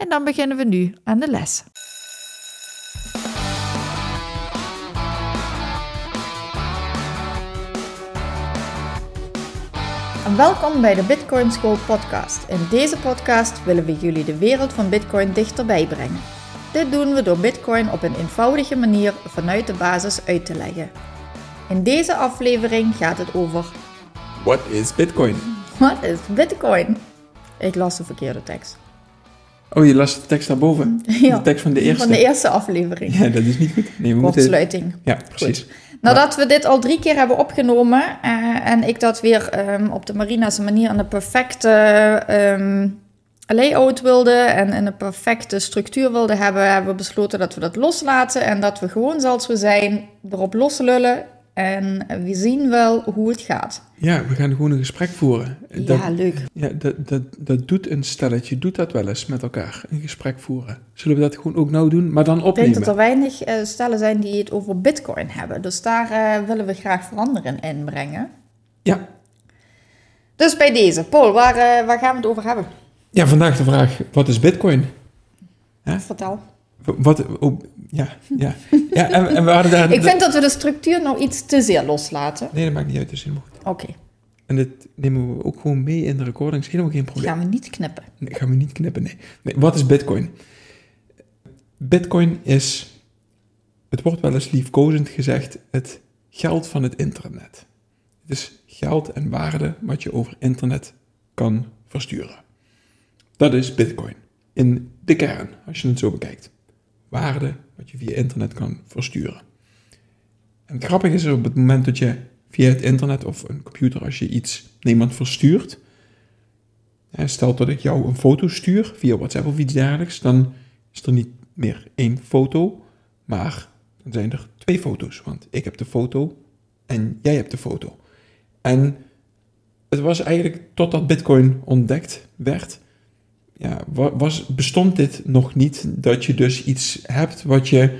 en dan beginnen we nu aan de les. Welkom bij de Bitcoin School podcast. In deze podcast willen we jullie de wereld van Bitcoin dichterbij brengen. Dit doen we door Bitcoin op een eenvoudige manier vanuit de basis uit te leggen. In deze aflevering gaat het over What is Bitcoin? Wat is Bitcoin? Ik las de verkeerde tekst. Oh, je las de tekst daarboven? Ja, De tekst van de eerste? Van de eerste aflevering. Ja, dat is niet goed. Nee, we moeten... Kortsluiting. Ja, precies. Nadat we dit al drie keer hebben opgenomen eh, en ik dat weer ehm, op de Marina's manier aan de perfecte ehm, layout wilde en in een perfecte structuur wilde hebben, hebben we besloten dat we dat loslaten en dat we gewoon zoals we zijn erop loslullen en we zien wel hoe het gaat. Ja, we gaan gewoon een gesprek voeren. Dat, ja, leuk. ja, dat, dat, dat doet een stelletje, doet dat wel eens met elkaar, een gesprek voeren. Zullen we dat gewoon ook nou doen, maar dan Ik denk opnemen? dat er weinig eh, stellen zijn die het over bitcoin hebben, dus daar eh, willen we graag veranderen in brengen. Ja. Dus bij deze, Paul, waar, eh, waar gaan we het over hebben? ja, vandaag de vraag, wat is Bitcoin? Vertel. Wat, oh, ja, ja. ja en, en we hadden daar... Ik vind dat we de structuur nou iets te zeer loslaten. Nee, dat maakt niet uit, dat is helemaal goed. Oké, En dit nemen we ook gewoon mee in de recording, is helemaal geen probleem. gaan we niet knippen. Nee, gaan we niet knippen, nee. nee. Wat is Bitcoin? Bitcoin is, het wordt wel eens liefkozend gezegd, het geld van het internet. Het is geld en waarde wat je over internet kan versturen. Dat is Bitcoin. In de kern, als je het zo bekijkt. Waarde wat je via internet kan versturen. En het grappige is op het moment dat je via het internet of een computer, als je iets naar iemand verstuurt, Stel dat ik jou een foto stuur via WhatsApp of iets dergelijks, dan is er niet meer één foto, maar dan zijn er twee foto's. Want ik heb de foto en jij hebt de foto. En het was eigenlijk totdat Bitcoin ontdekt werd, ja, wa- was, bestond dit nog niet dat je dus iets hebt wat je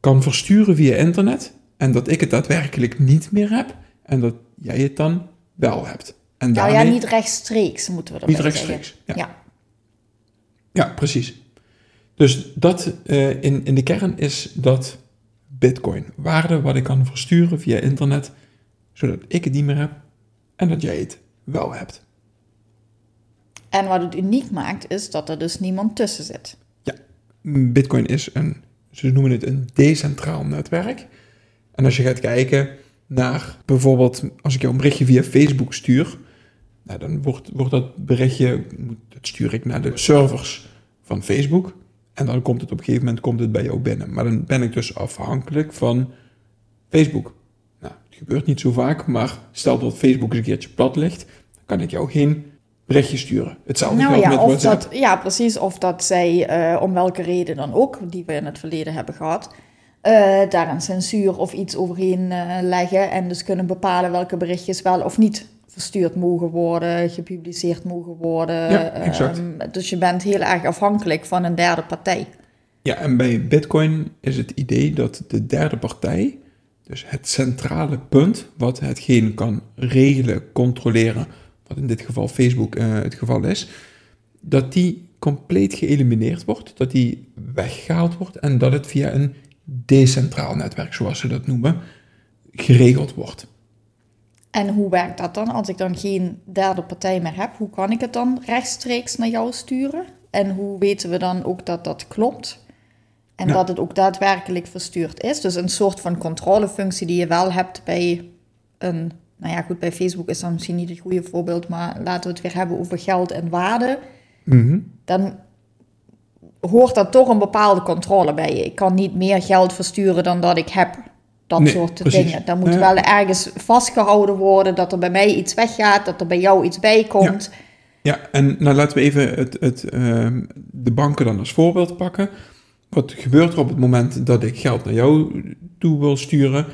kan versturen via internet en dat ik het daadwerkelijk niet meer heb en dat jij het dan wel hebt. En Nou ja, daarmee- niet rechtstreeks moeten we erbij niet rechtstreeks. Ja. Ja. Ja. precies. Dus dat eh, in, in de kern is dat Bitcoin. Waarde wat ik kan versturen via internet, zodat ik het niet meer heb en dat jij het wel hebt. En wat het uniek maakt, is dat er dus niemand tussen zit. Bitcoin is een, ze noemen het een decentraal netwerk. En als je gaat kijken naar bijvoorbeeld, als ik jou een berichtje via Facebook stuur, nou, dan wordt, wordt dat berichtje, dat stuur ik naar de servers van Facebook. En dan komt het op een gegeven moment komt het bij jou binnen. Maar dan ben ik dus afhankelijk van Facebook. Nou, het gebeurt niet zo vaak, maar stel dat Facebook eens een keertje plat ligt, dan kan ik jou geen berichtje sturen. Hetzelfde Nou geldt ja, met of WhatsApp. dat, ja, precies. Of dat zij, eh, om welke reden dan ook, die we in het verleden hebben gehad, eh, daar een censuur of iets overheen eh, leggen. En dus kunnen bepalen welke berichtjes wel of niet verstuurd mogen worden, gepubliceerd mogen worden. Ja, exact. Ehm, dus je bent heel erg afhankelijk van een derde partij. Ja, en bij Bitcoin is het idee dat de derde partij, dus het centrale punt, wat hetgeen kan regelen, controleren, wat in dit geval Facebook eh, het geval is, dat die compleet geëlimineerd wordt, dat die weggehaald wordt en dat het via een decentraal netwerk, zoals ze dat noemen, geregeld wordt. En hoe werkt dat dan? Als ik dan geen derde partij meer heb, hoe kan ik het dan rechtstreeks naar jou sturen? En hoe weten we dan ook dat dat klopt? En Nou. dat het ook daadwerkelijk verstuurd is? Dus een soort van controlefunctie die je wel hebt bij een... Nou ja, goed, bij Facebook is dat misschien niet het goede voorbeeld, maar laten we het weer hebben over geld en waarde. Mhm. Dan hoort daar toch een bepaalde controle bij. Ik kan niet meer geld versturen dan dat ik heb. Dat Nee, soort precies. dingen. Dan moet Ja. wel ergens vastgehouden worden dat er bij mij iets weggaat, dat er bij jou iets bij komt. Ja, en nou laten we even het, het, ehm, de banken dan als voorbeeld pakken. wat gebeurt er op het moment dat ik geld naar jou toe wil sturen?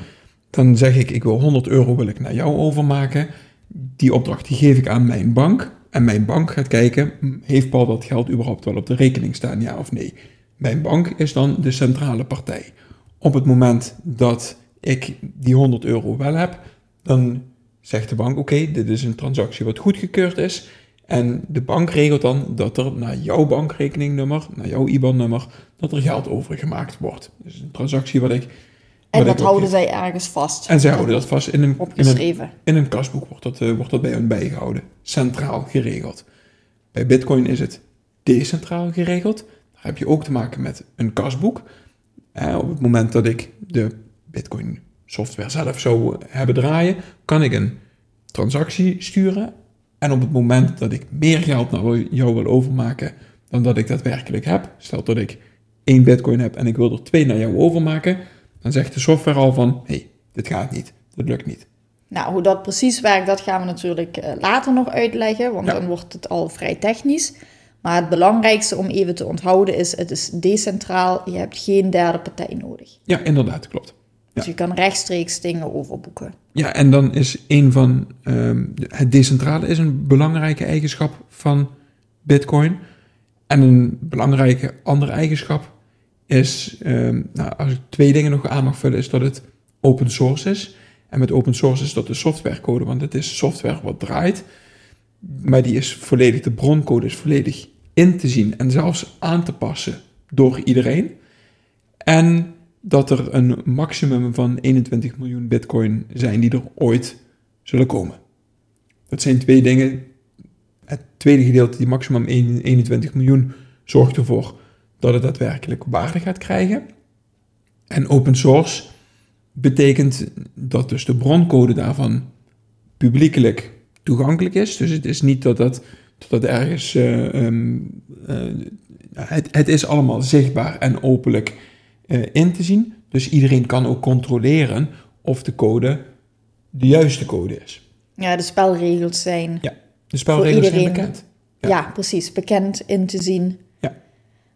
Dan zeg ik, ik wil 100 euro wil ik naar jou overmaken. Die opdracht die geef ik aan mijn bank. En mijn bank gaat kijken, hm, heeft Paul dat geld überhaupt wel op de rekening staan, ja of nee? Mijn bank is dan de centrale partij. Op het moment dat ik die 100 euro wel heb, dan zegt de bank, oké, dit is een transactie wat goedgekeurd is. En de bank regelt dan dat er naar jouw bankrekeningnummer, naar jouw IBAN-nummer, dat er geld overgemaakt wordt. Dus een transactie wat ik... En dat houden zij ergens vast. En zij houden dat vast in een, opgeschreven. In een, in een kasboek wordt dat, uh, wordt dat bij hen bijgehouden. Centraal geregeld. Bij Bitcoin is het decentraal geregeld. Daar heb je ook te maken met een kasboek. Eh, op het moment dat ik de Bitcoin software zelf zou hebben draaien, kan ik een transactie sturen. En op het moment dat ik meer geld naar jou wil overmaken dan dat ik daadwerkelijk heb, stel dat ik één bitcoin heb en ik wil er twee naar jou overmaken, dan zegt de software al van, hé, hey, dit gaat niet, dit lukt niet. Nou, hoe dat precies werkt, dat gaan we natuurlijk eh, later nog uitleggen, want dan wordt het al vrij technisch. Maar het belangrijkste om even te onthouden is, het is decentraal, je hebt geen derde partij nodig. Ja, inderdaad, klopt. Dus je kan rechtstreeks dingen overboeken. Ja, en dan is een van um, het decentrale is een belangrijke eigenschap van Bitcoin. En een belangrijke andere eigenschap is, um, nou, als ik twee dingen nog aan mag vullen, is dat het open source is. En met open source is dat de softwarecode, want het is software wat draait. Maar die is volledig, de broncode is volledig in te zien en zelfs aan te passen door iedereen. En dat er een maximum van 21 miljoen bitcoin zijn die er ooit zullen komen. Dat zijn twee dingen. Het tweede gedeelte, die maximum 21 miljoen, zorgt ervoor dat het daadwerkelijk waarde gaat krijgen. En open source betekent dat dus de broncode daarvan publiekelijk toegankelijk is. Dus het is niet dat dat, dat, dat ergens. Uh, um, uh, het, het is allemaal zichtbaar en openlijk uh, in te zien. Dus iedereen kan ook controleren of de code de juiste code is. Ja, de spelregels zijn. Ja, de spelregels zijn bekend. Ja. ja. precies. Bekend in te zien.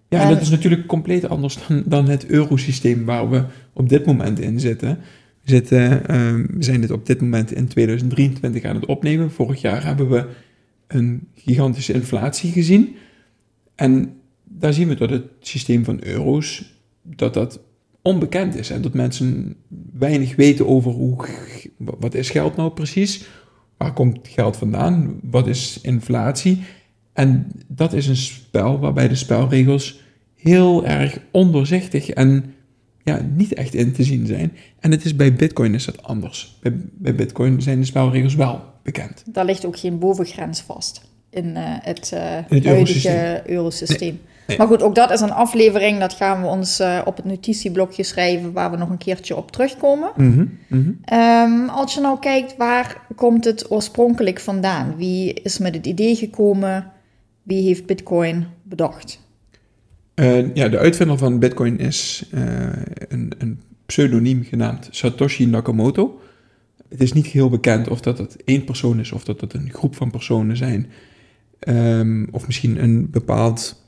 Ja, en, dat is natuurlijk compleet anders dan, dan het eurosysteem waar we op dit moment in zitten. We, zitten, uh, we zijn dit op dit moment in 2023 aan het opnemen. Vorig jaar hebben we een gigantische inflatie gezien. En daar zien we dat het systeem van euro's, dat dat onbekend is en dat mensen weinig weten over hoe, wat is geld nou precies, waar komt geld vandaan, wat is inflatie. En dat is een spel waarbij de spelregels heel erg ondoorzichtig en ja, niet echt in te zien zijn. En het is bij Bitcoin is dat anders. Bij, bij Bitcoin zijn de spelregels wel bekend. Daar ligt ook geen bovengrens vast in uh, het, uh, het huidige eurosysteem. Maar goed, ook dat is een aflevering. Dat gaan we ons uh, op het notitieblokje schrijven, waar we nog een keertje op terugkomen. Mm -hmm. um, als je nou kijkt, waar komt het oorspronkelijk vandaan? Wie is met het idee gekomen? Wie heeft Bitcoin bedacht? Uh, ja, de uitvinder van Bitcoin is uh, een, een, pseudoniem genaamd Satoshi Nakamoto. Het is niet heel bekend of dat het één persoon is of dat het een groep van personen zijn. Um, of misschien een bepaald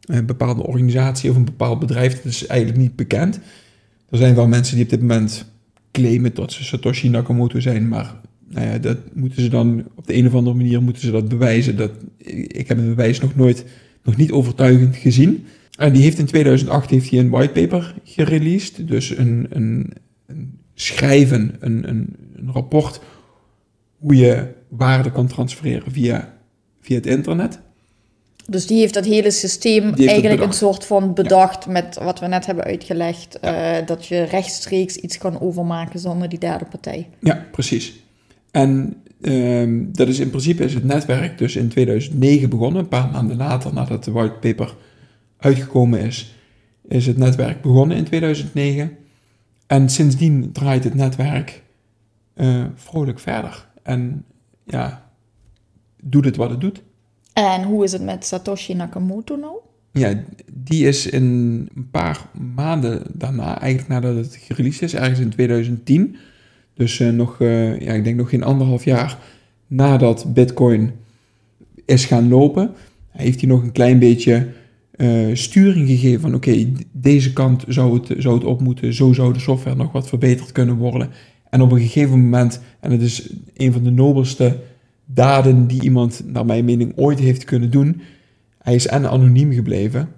een bepaalde organisatie of een bepaald bedrijf, dat is eigenlijk niet bekend. Er zijn wel mensen die op dit moment claimen dat ze Satoshi Nakamoto zijn, maar nou ja, dat moeten ze dan op de een of andere manier moeten ze dat bewijzen. Dat, ik heb het bewijs nog nooit, nog niet overtuigend gezien. En die heeft in 2008 heeft hij een whitepaper gereleased, dus een, een, een schrijven, een, een, een rapport hoe je waarde kan transfereren via, via het internet. Dus die heeft dat hele systeem eigenlijk een soort van bedacht met wat we net hebben uitgelegd. Uh, dat je rechtstreeks iets kan overmaken zonder die derde partij. Ja, precies. En uh, dat is in principe is het netwerk dus in 2009 begonnen. Een paar maanden later nadat de whitepaper uitgekomen is, is het netwerk begonnen in 2009. En sindsdien draait het netwerk uh, vrolijk verder. En ja, doet het wat het doet. En hoe is het met Satoshi Nakamoto nou? Ja, die is in een paar maanden daarna, eigenlijk nadat het gereleased is, ergens in 2010. Dus uh, nog, uh, ja, ik denk nog geen anderhalf jaar nadat Bitcoin is gaan lopen, heeft hij nog een klein beetje eh, sturing gegeven van oké, deze kant zou het, zou het op moeten, zo zou de software nog wat verbeterd kunnen worden. En op een gegeven moment, en het is een van de nobelste daden die iemand, naar mijn mening, ooit heeft kunnen doen, hij is en anoniem gebleven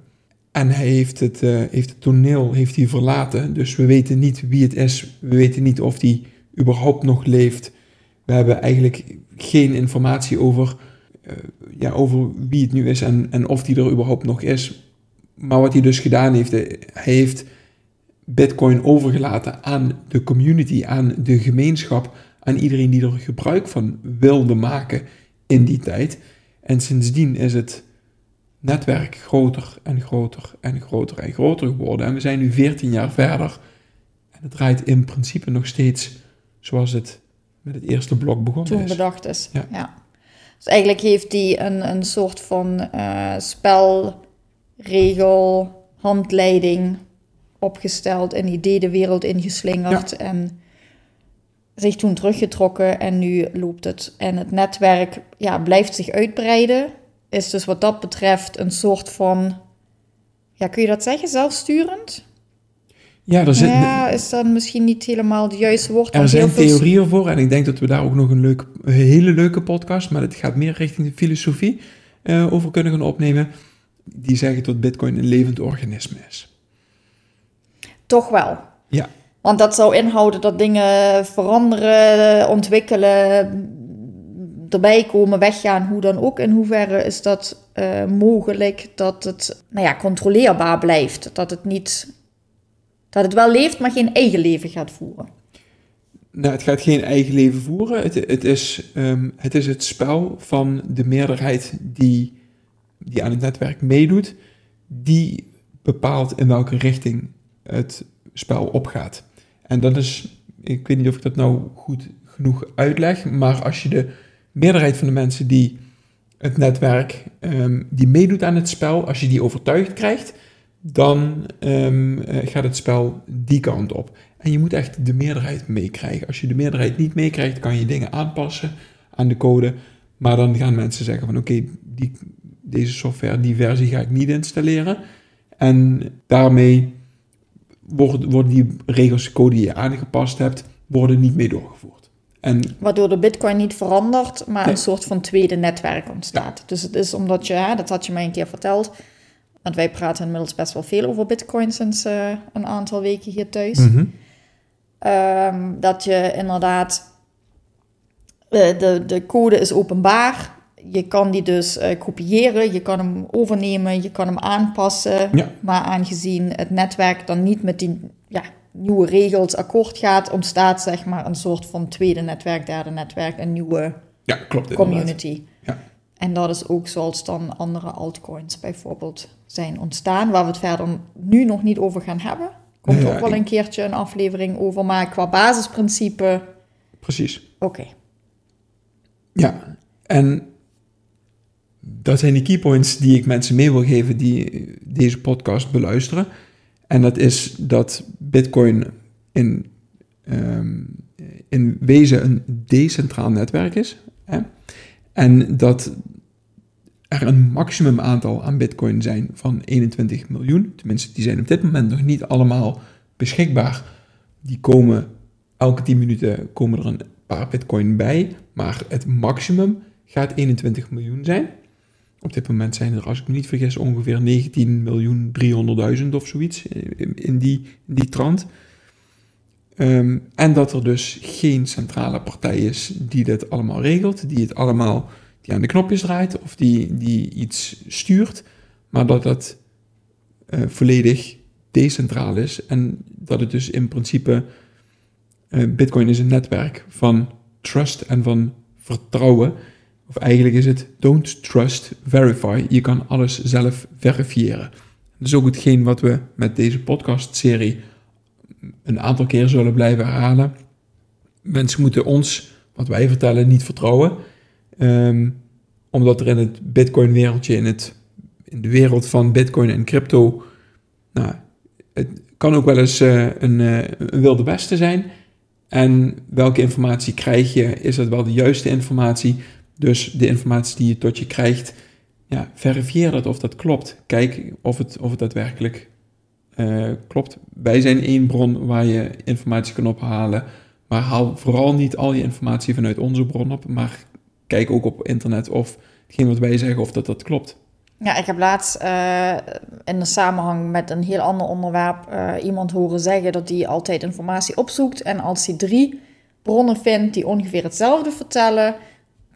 en hij heeft het, heeft het toneel heeft hij verlaten. Dus we weten niet wie het is, we weten niet of hij überhaupt nog leeft. We hebben eigenlijk geen informatie over uh, ja, over wie het nu is en, en of die er überhaupt nog is. Maar wat hij dus gedaan heeft, hij heeft Bitcoin overgelaten aan de community, aan de gemeenschap, aan iedereen die er gebruik van wilde maken in die tijd. En sindsdien is het netwerk groter en groter en groter en groter geworden. En we zijn nu 14 jaar verder. En het draait in principe nog steeds zoals het met het eerste blok begonnen Toen is. bedacht is. Ja. ja. Dus eigenlijk heeft hij een, een soort van uh, spelregel, handleiding opgesteld, een idee de wereld ingeslingerd ja. en zich toen teruggetrokken en nu loopt het. En het netwerk ja, blijft zich uitbreiden. Is dus wat dat betreft een soort van, ja, kun je dat zeggen, zelfsturend? Ja, er zit, ja, is dan misschien niet helemaal het juiste woord. Er zijn theorieën voor en ik denk dat we daar ook nog een, leuk, een hele leuke podcast, maar het gaat meer richting de filosofie, uh, over kunnen gaan opnemen. Die zeggen dat Bitcoin een levend organisme is. Toch wel. Ja. Want dat zou inhouden dat dingen veranderen, ontwikkelen, erbij komen, weggaan, hoe dan ook. In hoeverre is dat uh, mogelijk dat het nou ja, controleerbaar blijft? Dat het niet dat het wel leeft, maar geen eigen leven gaat voeren. Nou, het gaat geen eigen leven voeren. Het, het, is, um, het is het spel van de meerderheid die, die aan het netwerk meedoet, die bepaalt in welke richting het spel opgaat. En dat is, ik weet niet of ik dat nou goed genoeg uitleg, maar als je de meerderheid van de mensen die het netwerk, um, die meedoet aan het spel, als je die overtuigd krijgt, dan um, gaat het spel die kant op. En je moet echt de meerderheid meekrijgen. Als je de meerderheid niet meekrijgt, kan je dingen aanpassen aan de code. Maar dan gaan mensen zeggen van oké, okay, deze software, die versie ga ik niet installeren. En daarmee worden, worden die regels, de code die je aangepast hebt, worden niet mee doorgevoerd. En, Waardoor de bitcoin niet verandert, maar nee. een soort van tweede netwerk ontstaat. Ja. Dus het is omdat je, dat had je mij een keer verteld, want wij praten inmiddels best wel veel over Bitcoin sinds uh, een aantal weken hier thuis. mm -hmm. um, dat je inderdaad, uh, de, de code is openbaar. Je kan die dus uh, kopiëren, je kan hem overnemen, je kan hem aanpassen. Ja. Maar aangezien het netwerk dan niet met die ja, nieuwe regels akkoord gaat, ontstaat zeg maar een soort van tweede netwerk, derde netwerk, een nieuwe ja, klopt, community. En dat is ook zoals dan andere altcoins bijvoorbeeld zijn ontstaan, waar we het verder nu nog niet over gaan hebben. Komt ja, ook wel een keertje een aflevering over, maar qua basisprincipe, Precies. oké. Ja, en dat zijn de keypoints die ik mensen mee wil geven die deze podcast beluisteren. En dat is dat Bitcoin in, ehm, in wezen een decentraal netwerk is. Hè? En dat er een maximum aantal aan Bitcoin zijn van 21 miljoen. Tenminste, die zijn op dit moment nog niet allemaal beschikbaar. Die komen elke 10 minuten komen er een paar Bitcoin bij. Maar het maximum gaat 21 miljoen zijn. Op dit moment zijn er, als ik me niet vergis, ongeveer 19 miljoen 300.000 of zoiets in, die, in die trant. Ehm, en dat er dus geen centrale partij is die dit allemaal regelt, die het allemaal die aan de knopjes draait of die, die iets stuurt, maar dat dat eh, volledig decentraal is en dat het dus in principe eh, Bitcoin is een netwerk van trust en van vertrouwen. Of eigenlijk is het don't trust, verify. Je kan alles zelf verifiëren. Dat is ook hetgeen wat we met deze podcast-serie een aantal keer zullen blijven herhalen. Mensen moeten ons, wat wij vertellen, niet vertrouwen. Ehm, omdat er in het Bitcoin-wereldje, in, het, in de wereld van Bitcoin en crypto, nou, het kan ook wel eens eh, een, eh, een wilde westen zijn. En welke informatie krijg je? Is dat wel de juiste informatie? Dus de informatie die je tot je krijgt, ja, verifieer dat of dat klopt. Kijk of het, of het daadwerkelijk eh, klopt. Wij zijn één bron waar je informatie kan ophalen. Maar haal vooral niet al je informatie vanuit onze bron op. Maar kijk ook op internet of hetgeen wat wij zeggen of dat dat klopt. Ja, ik heb laatst uh, in de samenhang met een heel ander onderwerp uh, iemand horen zeggen dat hij altijd informatie opzoekt. En als hij drie bronnen vindt die ongeveer hetzelfde vertellen,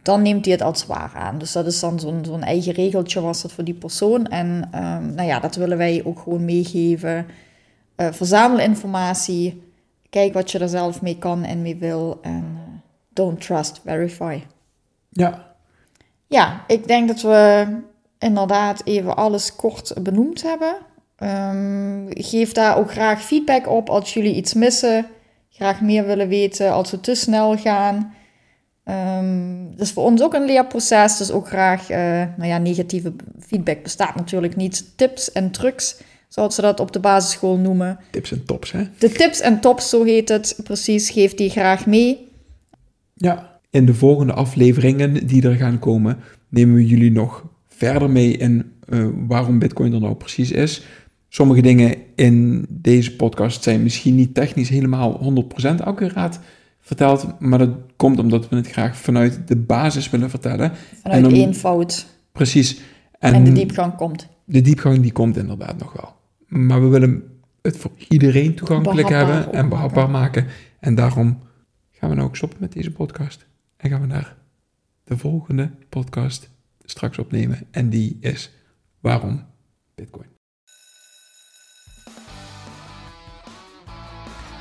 dan neemt hij het als waar aan. Dus dat is dan zo'n zo'n eigen regeltje was dat voor die persoon. En um, nou ja, dat willen wij ook gewoon meegeven. Uh, verzamel informatie. Kijk wat je er zelf mee kan en mee wil. En don't trust, verify. Ja. Ja, ik denk dat we inderdaad even alles kort benoemd hebben. Um, geef daar ook graag feedback op als jullie iets missen. Graag meer willen weten als we te snel gaan. Um, dus voor ons ook een leerproces. Dus ook graag, uh, nou ja, negatieve feedback bestaat natuurlijk niet. Tips en trucs, zoals ze dat op de basisschool noemen. Tips en tops, hè? De tips en tops, zo heet het precies, geef die graag mee. Ja, in de volgende afleveringen die er gaan komen, nemen we jullie nog verder mee in uh, waarom Bitcoin er nou precies is. Sommige dingen in deze podcast zijn misschien niet technisch helemaal 100% accuraat verteld, maar dat komt omdat we het graag vanuit de basis willen vertellen. Vanuit en om, eenvoud. Precies. En, en, de diepgang komt. De diepgang die komt inderdaad nog wel. Maar we willen het voor iedereen toegankelijk hebben en behapbaar maken. En daarom gaan we nou ook stoppen met deze podcast. En gaan we naar de volgende podcast straks opnemen. En die is waarom Bitcoin.